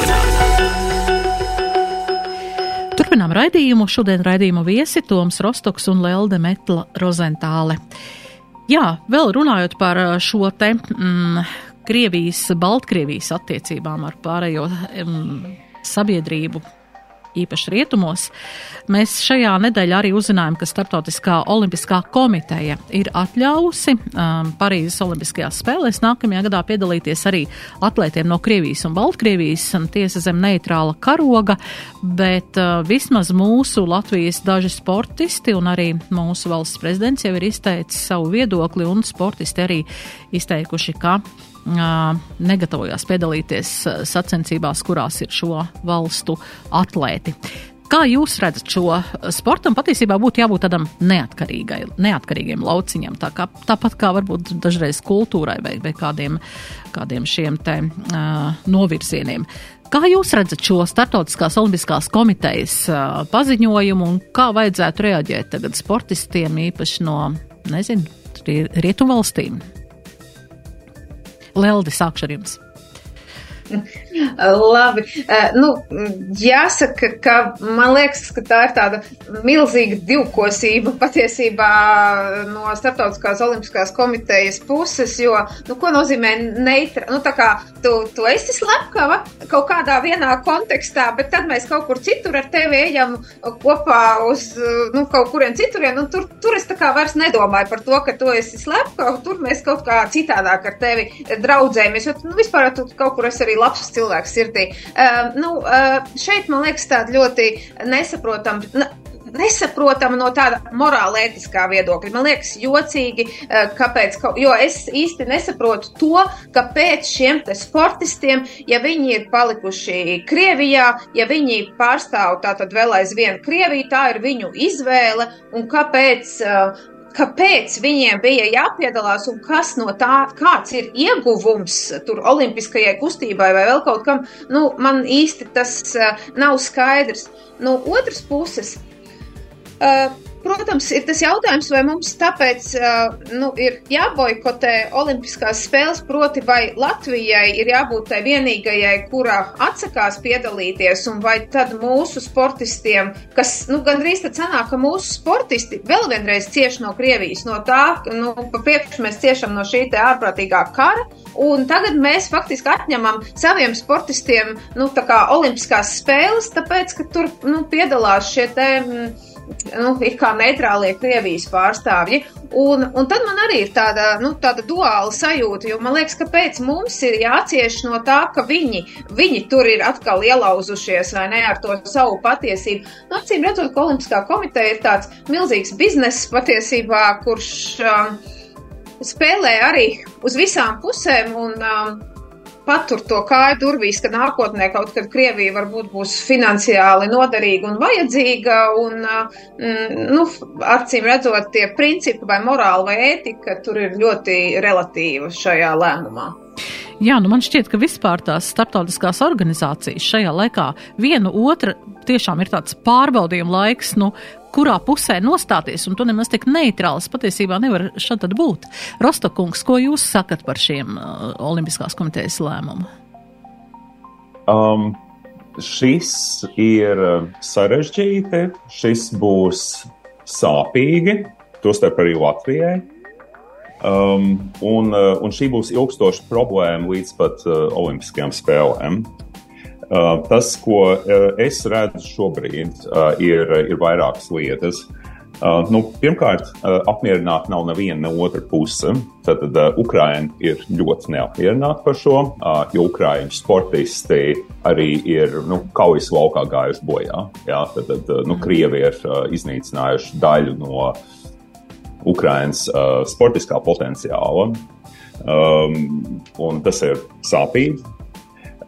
Turpinām raidījumu. Šodien raidījumu viesi Toms Rostoks un Lelde Metla Rozentāle. Jā, vēl runājot par šo te mm, Krievijas, Baltkrievijas attiecībām ar pārējo um, sabiedrību, īpaši rietumos, mēs šajā nedēļā arī uzzinājām, ka Startautiskā olimpiskā komiteja ir atļausi um, Parīzes Olimpiskajās spēlēs nākamajā gadā piedalīties arī atlētiem no Krievijas un Baltkrievijas, un tiesa zem neitrāla karoga, bet uh, vismaz mūsu Latvijas daži sportisti un arī mūsu valsts prezidents jau ir izteicis savu viedokli, un sportisti arī izteikuši, ka negatavojās piedalīties sacensībās, kurās ir šo valstu atlēti. Kā jūs redzat šo sportam? Patiesībā būtu jābūt tādam neatkarīgam lauciņam, tā kā, tāpat kā varbūt dažreiz kultūrai vai, vai kādiem, kādiem šiem te uh, novirzieniem. Kā jūs redzat šo startautiskās olimpiskās komitejas uh, paziņojumu un kā vajadzētu reaģēt tagad sportistiem īpaši no, nezinu, rietumvalstīm? Leldi, sākšu ar jums. Labi. Nu, jāsaka, ka man liekas, ka tā ir tāda milzīga divkosība patiesībā no Startautiskās olimpiskās komitejas puses, jo, nu, ko nozīmē neitra? Nu, tā kā tu, tu esi slepkava kaut kādā vienā kontekstā, bet tad mēs kaut kur citur ar tevi ejam kopā uz, nu, kaut kurien citurien, un tur, tur es tā kā vairs nedomāju par to, ka tu esi slepkava, tur mēs kaut kā citādāk ar tevi draudzējamies, jo, nu, vispār tu kaut kur esi arī labs cilvēks sirdī. Uh, nu, uh, šeit man liekas tāda ļoti nesaprotama. Nesaprotama no tāda morāla, ētiskā viedokļa. Man liekas, jocīgi, kāpēc. Jo es īsti nesaprotu to, kāpēc šiem sportistiem, ja viņi ir palikuši Krievijā, ja viņi pārstāv tātad vēl aizvien Krieviju, tā ir viņu izvēle, un kāpēc kāpēc viņiem bija jāpiedalās un kas no tā, kāds ir ieguvums tur olimpiskajai kustībai vai vēl kaut kam, nu, man īsti tas uh, nav skaidrs. No otras puses, uh, Protams, ir tas jautājums, vai mums tāpēc nu, ir jāboikotē Olimpiskās spēles, proti, vai Latvijai ir jābūt tai vienīgajai, kurā atsakās piedalīties, un vai tad mūsu sportistiem, kas nu, gandrīz tad sanāk, ka mūsu sportisti vēl vienreiz cieš no Krievijas, no tā, nu, papriekš mēs ciešam no šī ārprātīgā kara, un tagad mēs faktiski atņemam saviem sportistiem, nu, tā kā Olimpiskās spēles, tāpēc, ka tur, nu, piedalās šie te. Mm, nu, it kā neitrālie Krievijas pārstāvji. Un, un tad man arī ir tāda, nu, tāda duāla sajūta, jo man liekas, kāpēc mums ir jācieš no tā, ka viņi, viņi tur ir atkal ielauzušies vai ne ar to savu patiesību. Nu, acīm redzot, ka Olimpiskā komiteja ir tāds milzīgs bizness patiesībā, kurš um, spēlē arī uz visām pusēm un um, patur to kāju durvīs, ka nākotnē kaut kad Krievija varbūt būs finansiāli noderīga un vajadzīga, un, mm, nu, acīm redzot, tie principi vai morāli vai ētika tur ir ļoti relatīva šajā lēmumā. Jā, nu man šķiet, ka vispār tās starptautiskās organizācijas šajā laikā viena otra tiešām ir tāds pārbaudījuma laiks, nu, kurā pusē nostāties, un tu nemaz tik neitrāls patiesībā nevar tad būt. Rostokungs, ko jūs sakat par šiem uh, Olimpiskās komitejas lēmumu? Um, šis ir uh, sarežģīti, šis būs sāpīgi, tostarp arī Latvijai. Um, un, uh, un šī būs ilgstoša problēma līdz pat uh, Olimpiskajām spēlēm. Uh, tas, ko uh, es redzu šobrīd, uh, ir, ir vairākas lietas. Uh, nu, pirmkārt, uh, apmierināta nav neviena ne otra puse. Tad uh, Ukraiņa ir ļoti neapmierināta par šo, uh, jo Ukrāņu sportisti arī ir nu, kaujas laukā gājuši bojā. Jā, tad, tad nu, Krievi ir uh, iznīcinājuši daļu no Ukraiņas uh, sportiskā potenciāla. Um, un tas ir sāpīgi.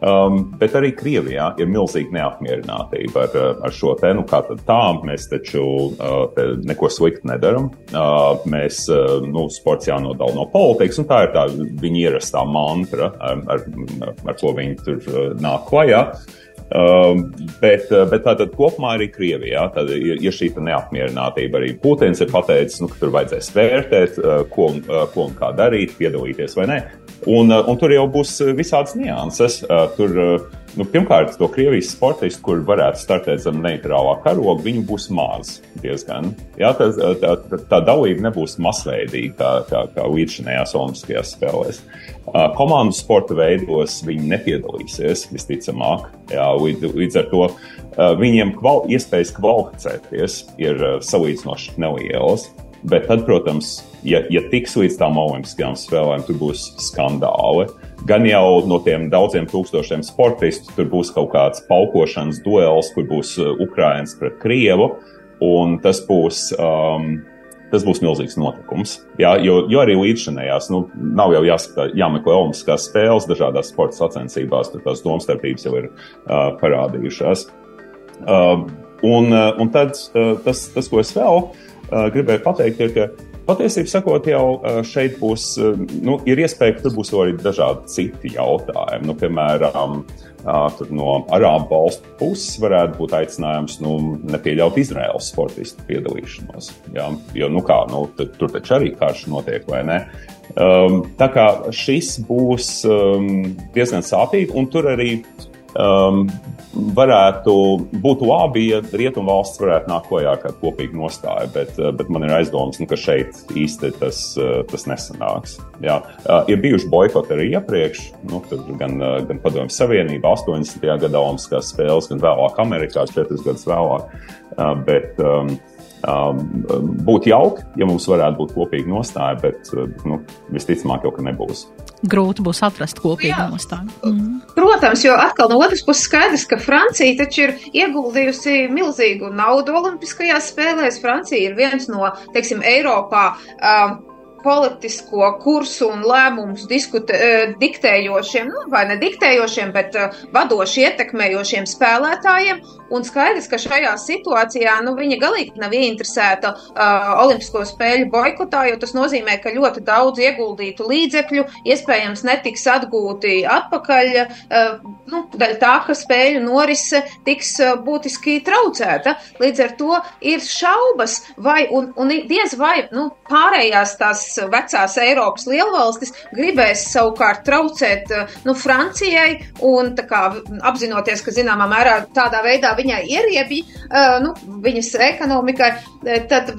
Um, bet arī Krievijā ir milzīga neapmierinātība ar, ar šo te, nu, kā tā, mēs taču uh, te neko sliktu nedaram. Uh, mēs, uh, nu, sports jānodala no politikas, un tā ir tā viņa ierastā mantra, ar, ar, ar ko viņi tur uh, nāk klajā. Uh, bet, uh, bet tātad kopumā arī Krievijā tad ir, ir šī neapmierinātība. Arī Putins ir pateicis, nu, ka tur vajadzēs vērtēt, uh, ko, uh, ko un kā darīt, piedalīties vai nē. Un, uh, un tur jau būs uh, visādas nianses. Uh, tur, nu, pirmkārt, to Krievijas sportistu, kur varētu startēt zem neitrālā karoga, viņi būs maz diezgan. Jā, tā, tā, tā dalība nebūs masveidīga kā, kā, kā līdzinājās Olimpiskajās spēlēs. Komandu sporta veidos viņi nepiedalīsies visticamāk. Jā, līdz, līdz ar to viņiem kval, iespējas kvalificēties ir salīdzinoši nelielas. Bet tad, protams, ja, ja tiks līdz tām olimpiskajām spēlēm, tur būs skandāli. Gan jau no tiem daudziem tūkstošiem sportistu, tur būs kaut kāds paukošanas duels, kur būs uh, Ukraiņas pret Krievu, un tas būs. Um, Tas būs milzīgs notikums. Jā, jo, jo arī līdzšanējās, nu, nav jau jāsaka, jāmeklē Olimpiskās spēles, dažādās sporta sacensībās, tur tās domstarpības jau ir uh, parādījušās. Uh, un, uh, un tad uh, tas, tas, ko es vēl uh, gribēju pateikt, ir, ka Patiesībā sakot, jau šeit būs, nu, ir iespēja, ka tur būs arī dažādi citi jautājumi. Nu, piemēram, no Arābu valstu puses varētu būt aicinājums nu, nepieļaut Izraēlas sportistu piedalīšanos. Jā? Jo, nu kā, nu, tur taču arī karš notiek, vai ne? Um, tā kā šis būs um, diezgan sāpīgi, un tur arī um, varētu būt labi, ja rietumvalsts varētu nākt klajā ar kopīgu nostāju, bet, uh, bet man ir aizdoms, nu, ka šeit īsti tas, uh, tas nesanāks. Jā. Uh, ir bijuši boikoti arī iepriekš, nu, gan, gan Padomju Savienība 80. gadā Olimpiskās spēles, gan vēlāk Amerikā 4 gadus vēlāk. Bet, Um, būtu jauki, ja mums varētu būt kopīga nostāja, bet nu, visticamāk, jau ka nebūs grūti būs atrast kopīgu nostāju. Mm. Protams, jo atkal no otras puses skaidrs, ka Francija taču ir ieguldījusi milzīgu naudu Olimpiskajās spēlēs. Francija ir viens no, teiksim, Eiropā. Um, politisko kursu un lēmumus diskutē, diktējošiem, nu, vai ne diktējošiem, bet vadoši ietekmējošiem spēlētājiem. Un skaidrs, ka šajā situācijā nu, viņa galīgi nav ieinteresēta uh, Olimpisko spēļu boikotā, jo tas nozīmē, ka ļoti daudz ieguldītu līdzekļu iespējams netiks atgūti atpakaļ. Uh, nu, daļa tā, ka spēļu norise tiks uh, būtiski traucēta. Līdz ar to ir šaubas, vai un, un diez vai nu, pārējās tās vecās Eiropas lielvalstis gribēs savukārt traucēt uh, nu, Francijai un kā, apzinoties, ka zināmā mērā tādā veidā viņai ieriebi uh, nu, viņas ekonomikai, tad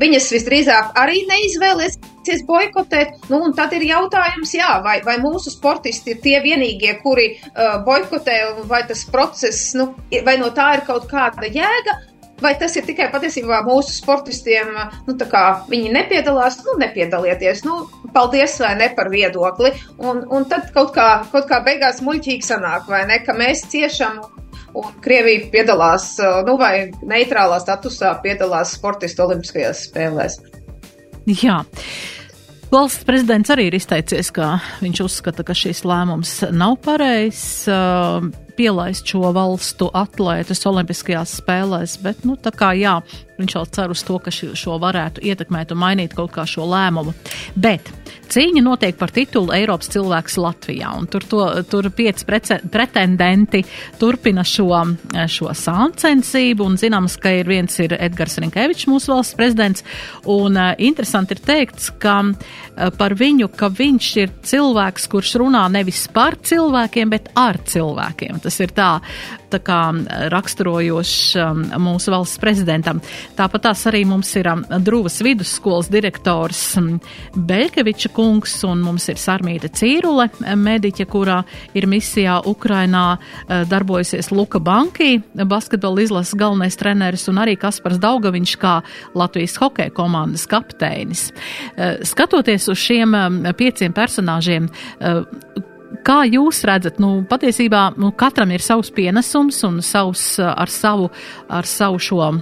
viņas visdrīzāk arī neizvēlēsies boikotēt. Nu, tad ir jautājums, jā, vai, vai mūsu sportisti ir tie vienīgie, kuri boikotē, vai tas process, nu, vai no tā ir kaut kāda jēga. Vai tas ir tikai patiesībā mūsu sportistiem, nu, tā kā viņi nepiedalās, nu, nepiedalieties, nu, paldies vai ne par viedokli. Un, un tad kaut kā, kaut kā beigās muļķīgi sanāk, vai ne, ka mēs ciešam Un Krievija piedalās, nu, vai neitrālā statusā piedalās sportistu olimpiskajās spēlēs. Jā. Valsts prezidents arī ir izteicies, ka viņš uzskata, ka šis lēmums nav pareizs. Pielaist šo valstu atlētus Olimpiskajās spēlēs, bet, nu, tā kā jā, viņš vēl cer uz to, ka šo varētu ietekmēt un mainīt kaut kā šo lēmumu. Bet cīņa notiek par titulu Eiropas cilvēks Latvijā, un tur, to, tur pieci pretendenti turpina šo, šo sāncensību, un zināms, ka ir viens ir Edgars Rinkevičs, mūsu valsts prezidents, un uh, interesanti ir teikts, ka uh, par viņu, ka viņš ir cilvēks, kurš runā nevis par cilvēkiem, bet ar cilvēkiem. Tas ir tā, tā kā raksturojošs mūsu valsts prezidentam. Tāpat tās arī mums ir Drūvas vidusskolas direktors Beļkeviča kungs, un mums ir Sarmīta Cīrule, mediķe, kurā ir misijā Ukrainā uh, darbojusies Luka Banki, basketbola izlases galvenais treneris, un arī Kaspars Daugaviņš kā Latvijas hokeja komandas kapteinis. Uh, skatoties uz šiem pieciem personāžiem, uh, Kā jūs redzat, nu, patiesībā nu, katram ir savs pienesums un savs ar savu, ar savu šo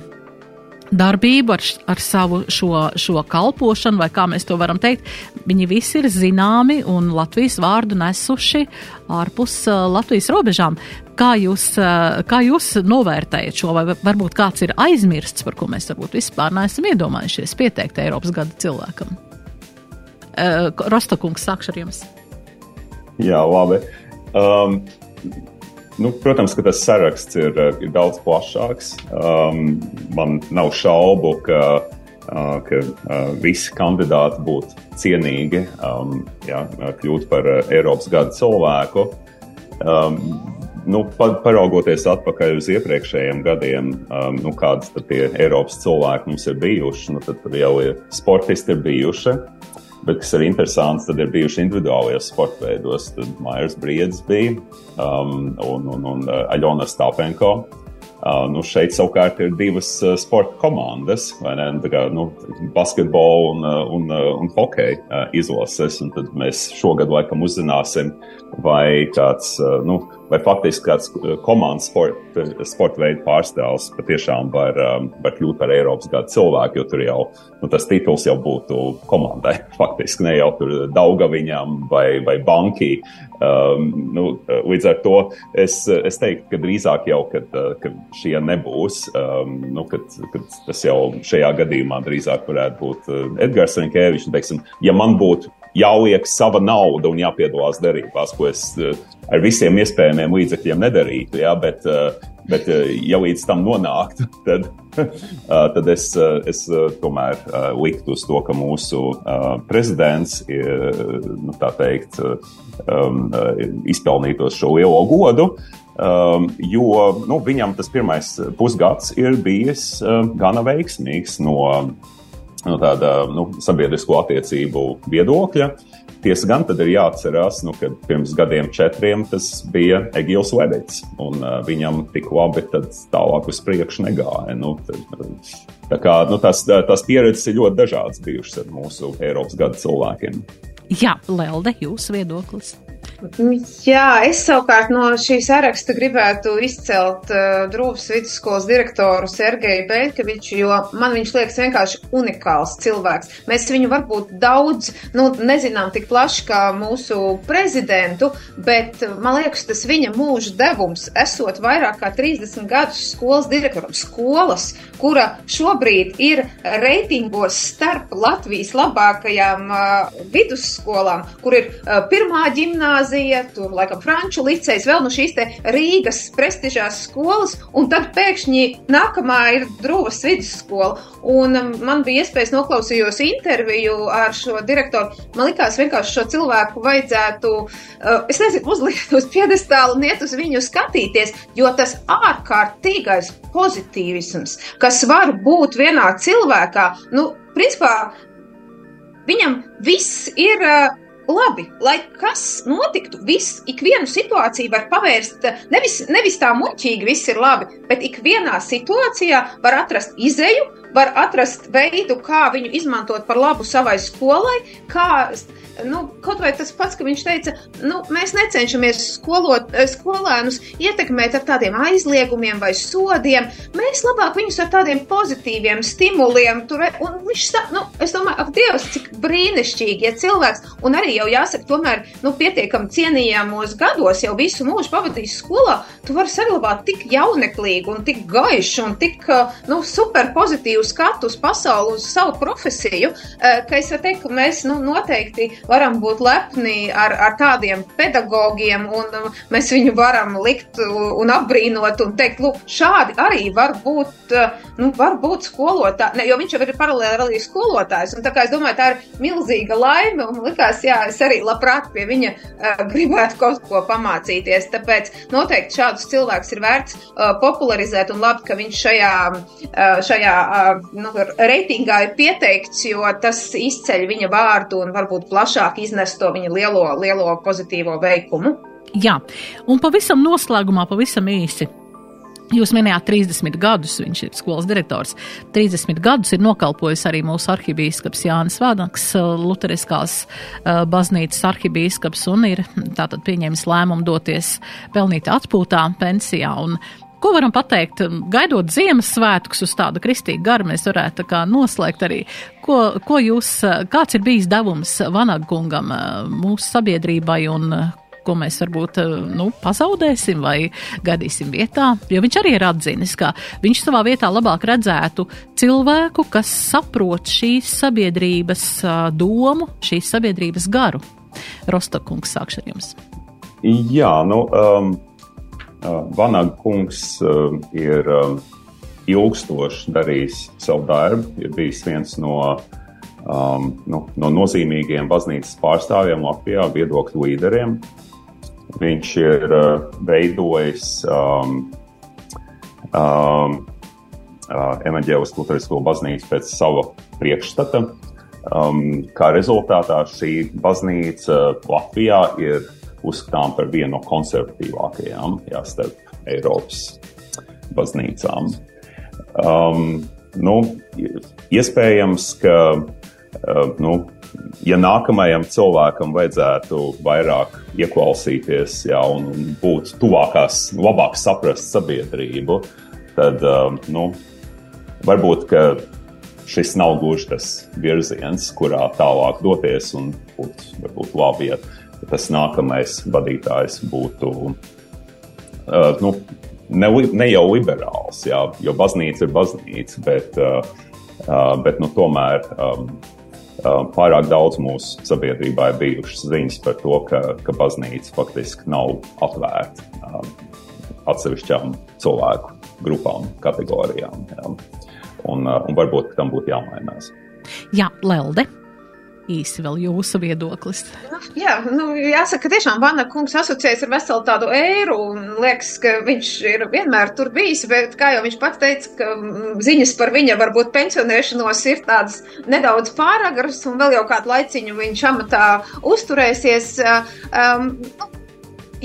darbību, ar, ar savu šo, šo kalpošanu, vai kā mēs to varam teikt, viņi visi ir zināmi un Latvijas vārdu nesuši ārpus uh, Latvijas robežām. Kā jūs, uh, kā jūs novērtējat šo, vai varbūt kāds ir aizmirsts, par ko mēs varbūt vispār neesam iedomājušies pieteikt Eiropas gada cilvēkam? Uh, Rostokungs, sākšu ar jums. Jā, labi. Um, nu, protams, ka tas saraksts ir, ir daudz plašāks. Um, man nav šaubu, ka, uh, ka uh, visi kandidāti būtu cienīgi um, jā, kļūt par uh, Eiropas gada cilvēku. Um, nu, paraugoties atpakaļ uz iepriekšējiem gadiem, um, nu, kādas tie Eiropas cilvēki mums ir bijuši, nu, tad jau ir sportisti ir bijuši. Bet, kas ir interesants, tad ir bijuši individuālajos sporta veidos. Tad Maijas Briedis bija um, un, un, un uh, Aļona Stāpenko. Uh, nu šeit savukārt ir divas uh, sporta komandas, vai ne? Tā kā, nu, basketbola un, uh, un, uh, un hokeja uh, izlases. Un tad mēs šogad laikam uzzināsim, vai tāds, uh, nu, vai faktiski kāds uh, komandas sporta sport veidu pārstāvs patiešām var, um, var kļūt par Eiropas gada cilvēku, jo tur jau nu, tas tituls jau būtu komandai. Faktiski ne jau tur Daugaviņam vai, vai Banki. Um, nu, līdz ar to es, es teiktu, ka drīzāk jau, kad, uh, kad šie nebūs, um, nu, kad, kad tas jau šajā gadījumā drīzāk varētu būt uh, Edgars Rinkēvičs. Ja man būtu jāliek sava nauda un jāpiedalās derībās, ko es uh, ar visiem iespējamiem līdzekļiem nedarītu. Ja, bet, uh, bet uh, ja līdz tam nonāktu, tad, tad es, es tomēr liktu uz to, ka mūsu prezidents nu, teikt, izpelnītos šo lielo godu. Um, jo nu, viņam tas pirmais pusgads ir bijis uh, gana veiksmīgs no no tāda nu, sabiedrisko attiecību viedokļa. Tiesa gan tad ir jāatcerās, nu, ka pirms gadiem četriem tas bija Egils Vedets, un uh, viņam tik labi tālāk uz priekšu negāja. Nu, tad, tā kā nu, tās, tās pieredzes ir ļoti dažādas bijušas ar mūsu Eiropas gada cilvēkiem. Jā, Lelde, jūsu viedoklis. Jā, es savukārt no šī saraksta gribētu izcelt uh, Drūvas vidusskolas direktoru Sergeju Beļkeviču, jo man viņš liekas vienkārši unikāls cilvēks. Mēs viņu varbūt daudz, nu, nezinām tik plaši kā mūsu prezidentu, bet man liekas, tas viņa mūža devums, esot vairāk kā 30 gadus skolas direktoram, skolas, kura šobrīd ir reitingos starp Latvijas labākajām uh, vidusskolām, kur ir uh, pirmā ģimnāzija, gimnāzija, tur laikam franču licejs, vēl no šīs Rīgas prestižās skolas, un tad pēkšņi nākamā ir Drūvas vidusskola. Un um, man bija iespējas noklausījos interviju ar šo direktoru. Man likās vienkārši šo cilvēku vajadzētu, uh, es nezinu, uzlikt uz piedestālu un iet uz viņu skatīties, jo tas ārkārtīgais pozitīvisms, kas var būt vienā cilvēkā, nu, principā, viņam viss ir uh, labi, lai kas notiktu, viss, ikvienu situāciju var pavērst, nevis, nevis tā muļķīgi viss ir labi, bet ikvienā situācijā var atrast izeju var atrast veidu, kā viņu izmantot par labu savai skolai, kā nu, kaut vai tas pats, ka viņš teica, nu, mēs necenšamies skolot, eh, skolēnus ietekmēt ar tādiem aizliegumiem vai sodiem. Mēs labāk viņus ar tādiem pozitīviem stimuliem tur, un viņš nu, es domāju, ak, Dievs, cik brīnišķīgi, ja cilvēks, un arī jau jāsaka, tomēr, nu, pietiekami cienījamos gados, jau visu mūžu pavadījis skolā, tu vari saglabāt tik jauneklīgu un tik gaišu un tik, eh, nu, super pozitīvu skatu uz pasauli, uz savu profesiju, eh, ka es varu teikt, ka mēs, nu, noteikti varam būt lepni ar, ar tādiem pedagogiem, un um, mēs viņu varam likt un apbrīnot un teikt, lūk, šādi arī var būt, uh, nu, var būt skolotāji, jo viņš jau ir paralēli arī skolotājs, un tā kā es domāju, tā ir milzīga laime, un likās, jā, es arī labprāt pie viņa uh, gribētu kaut ko pamācīties, tāpēc noteikti šādus cilvēkus ir vērts uh, popularizēt, un labi, ka viņš šajā, uh, šajā uh, nu, reitingā ir pieteikts, jo tas izceļ viņa vārdu un varbūt plašāk iznest to viņa lielo, lielo pozitīvo veikumu. Jā, un pavisam noslēgumā, pavisam īsi. Jūs minējāt 30 gadus, viņš ir skolas direktors. 30 gadus ir nokalpojis arī mūsu arhibīskaps Jānis Vādnaks, Luteriskās uh, baznīcas arhibīskaps, un ir tātad pieņēmis lēmumu doties pelnīt atpūtā, pensijā. Un Ko varam pateikt, gaidot Ziemassvētkus uz tādu kristīgu garu, mēs varētu kā noslēgt arī, ko, ko jūs, kāds ir bijis devums Vanagkungam mūsu sabiedrībai un ko mēs varbūt nu, pazaudēsim vai gadīsim vietā, jo viņš arī ir atzinis, ka viņš savā vietā labāk redzētu cilvēku, kas saprot šīs sabiedrības domu, šīs sabiedrības garu. Rostokungs, sākšu ar jums. Jā, nu. Um Vanaga kungs uh, ir um, ilgstoši darījis savu darbu, ir bijis viens no, um, no, no nozīmīgiem baznīcas pārstāvjiem Latvijā, viedokļu līderiem. Viņš ir uh, veidojis um, um, uh, evaņģēlisku luterisko baznīcu pēc sava priekšstata. Um, kā rezultātā šī baznīca Latvijā ir uzskatām par vienu no konservatīvākajām jā, starp Eiropas baznīcām. Um, nu, iespējams, ka uh, nu, ja nākamajam cilvēkam vajadzētu vairāk ieklausīties jā, un būt tuvākās, labāk saprast sabiedrību, tad um, nu, varbūt šis nav gluži tas virziens, kurā tālāk doties un būt, varbūt labi iet tas nākamais vadītājs būtu uh, nu, ne, ne jau liberāls, jā, jo baznīca ir baznīca, bet, uh, uh, bet nu, tomēr um, uh, pārāk daudz mūsu sabiedrībā ir bijušas ziņas par to, ka, ka baznīca faktiski nav atvērta um, atsevišķām cilvēku grupām, kategorijām. Jā. Un, uh, un varbūt tam būtu jāmainās. Jā, Lelde īsi vēl jūsu viedoklis. Nu, jā, nu, jāsaka, tiešām Vana kungs asociējas ar veselu tādu eiru un liekas, ka viņš ir vienmēr tur bijis, bet kā jau viņš pats teica, ka mm, ziņas par viņa varbūt pensionēšanos ir tādas nedaudz pāragras un vēl jau kādu laiciņu viņš amatā uzturēsies. Um, nu,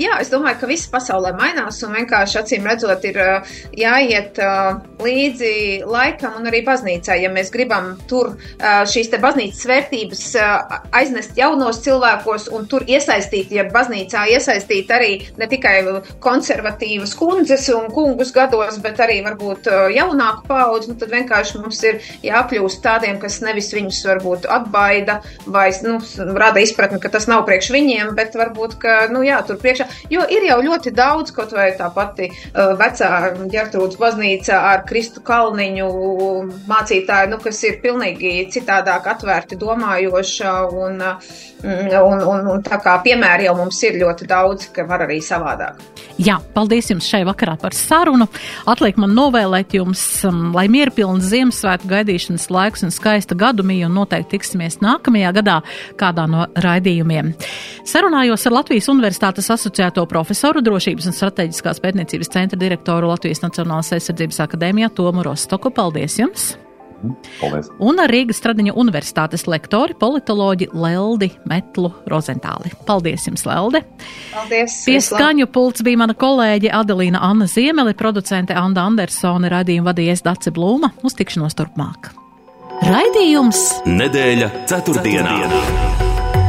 jā, es domāju, ka viss pasaulē mainās un vienkārši acīm redzot, ir jāiet līdzi laikam un arī baznīcai. Ja mēs gribam tur šīs te baznīcas vērtības aiznest jaunos cilvēkos un tur iesaistīt, ja baznīcā iesaistīt arī ne tikai konservatīvas kundzes un kungus gados, bet arī varbūt jaunāku paudzi, nu, tad vienkārši mums ir jākļūst tādiem, kas nevis viņus varbūt atbaida vai nu, rada izpratni, ka tas nav priekš viņiem, bet varbūt, ka, nu jā, tur priekšā Jo ir jau ļoti daudz, kaut vai tā pati uh, vecā ģertrūdas baznīca ar Kristu Kalniņu mācītāju, nu, kas ir pilnīgi citādāk atvērti domājoša un, mm, un, un, un tā kā piemēri jau mums ir ļoti daudz, ka var arī savādāk. Jā, paldies jums šai vakarā par sarunu. Atliek man novēlēt jums, um, lai mierpilns Ziemassvētku gaidīšanas laiks un skaista gadumija, un noteikti tiksimies nākamajā gadā kādā no raidījumiem. Sarunājos ar Latvijas Universitātes asociēto profesoru, drošības un strateģiskās pētniecības centra direktoru Latvijas Nacionālās aizsardzības akadēmijā Tomu Rostoku. Paldies jums! Paldies! Un ar Rīgas Stradiņa universitātes lektori, politoloģi Leldi Metlu Rozentāli. Paldies jums, Lelde! Paldies! Pie skaņu pults bija mana kolēģe Adelīna Anna Ziemeli, producente Anda Andersone, radījuma vadījies Dace Blūma. Uz tikšanos turpmāk! Raidījums Nedēļa ceturtdienā.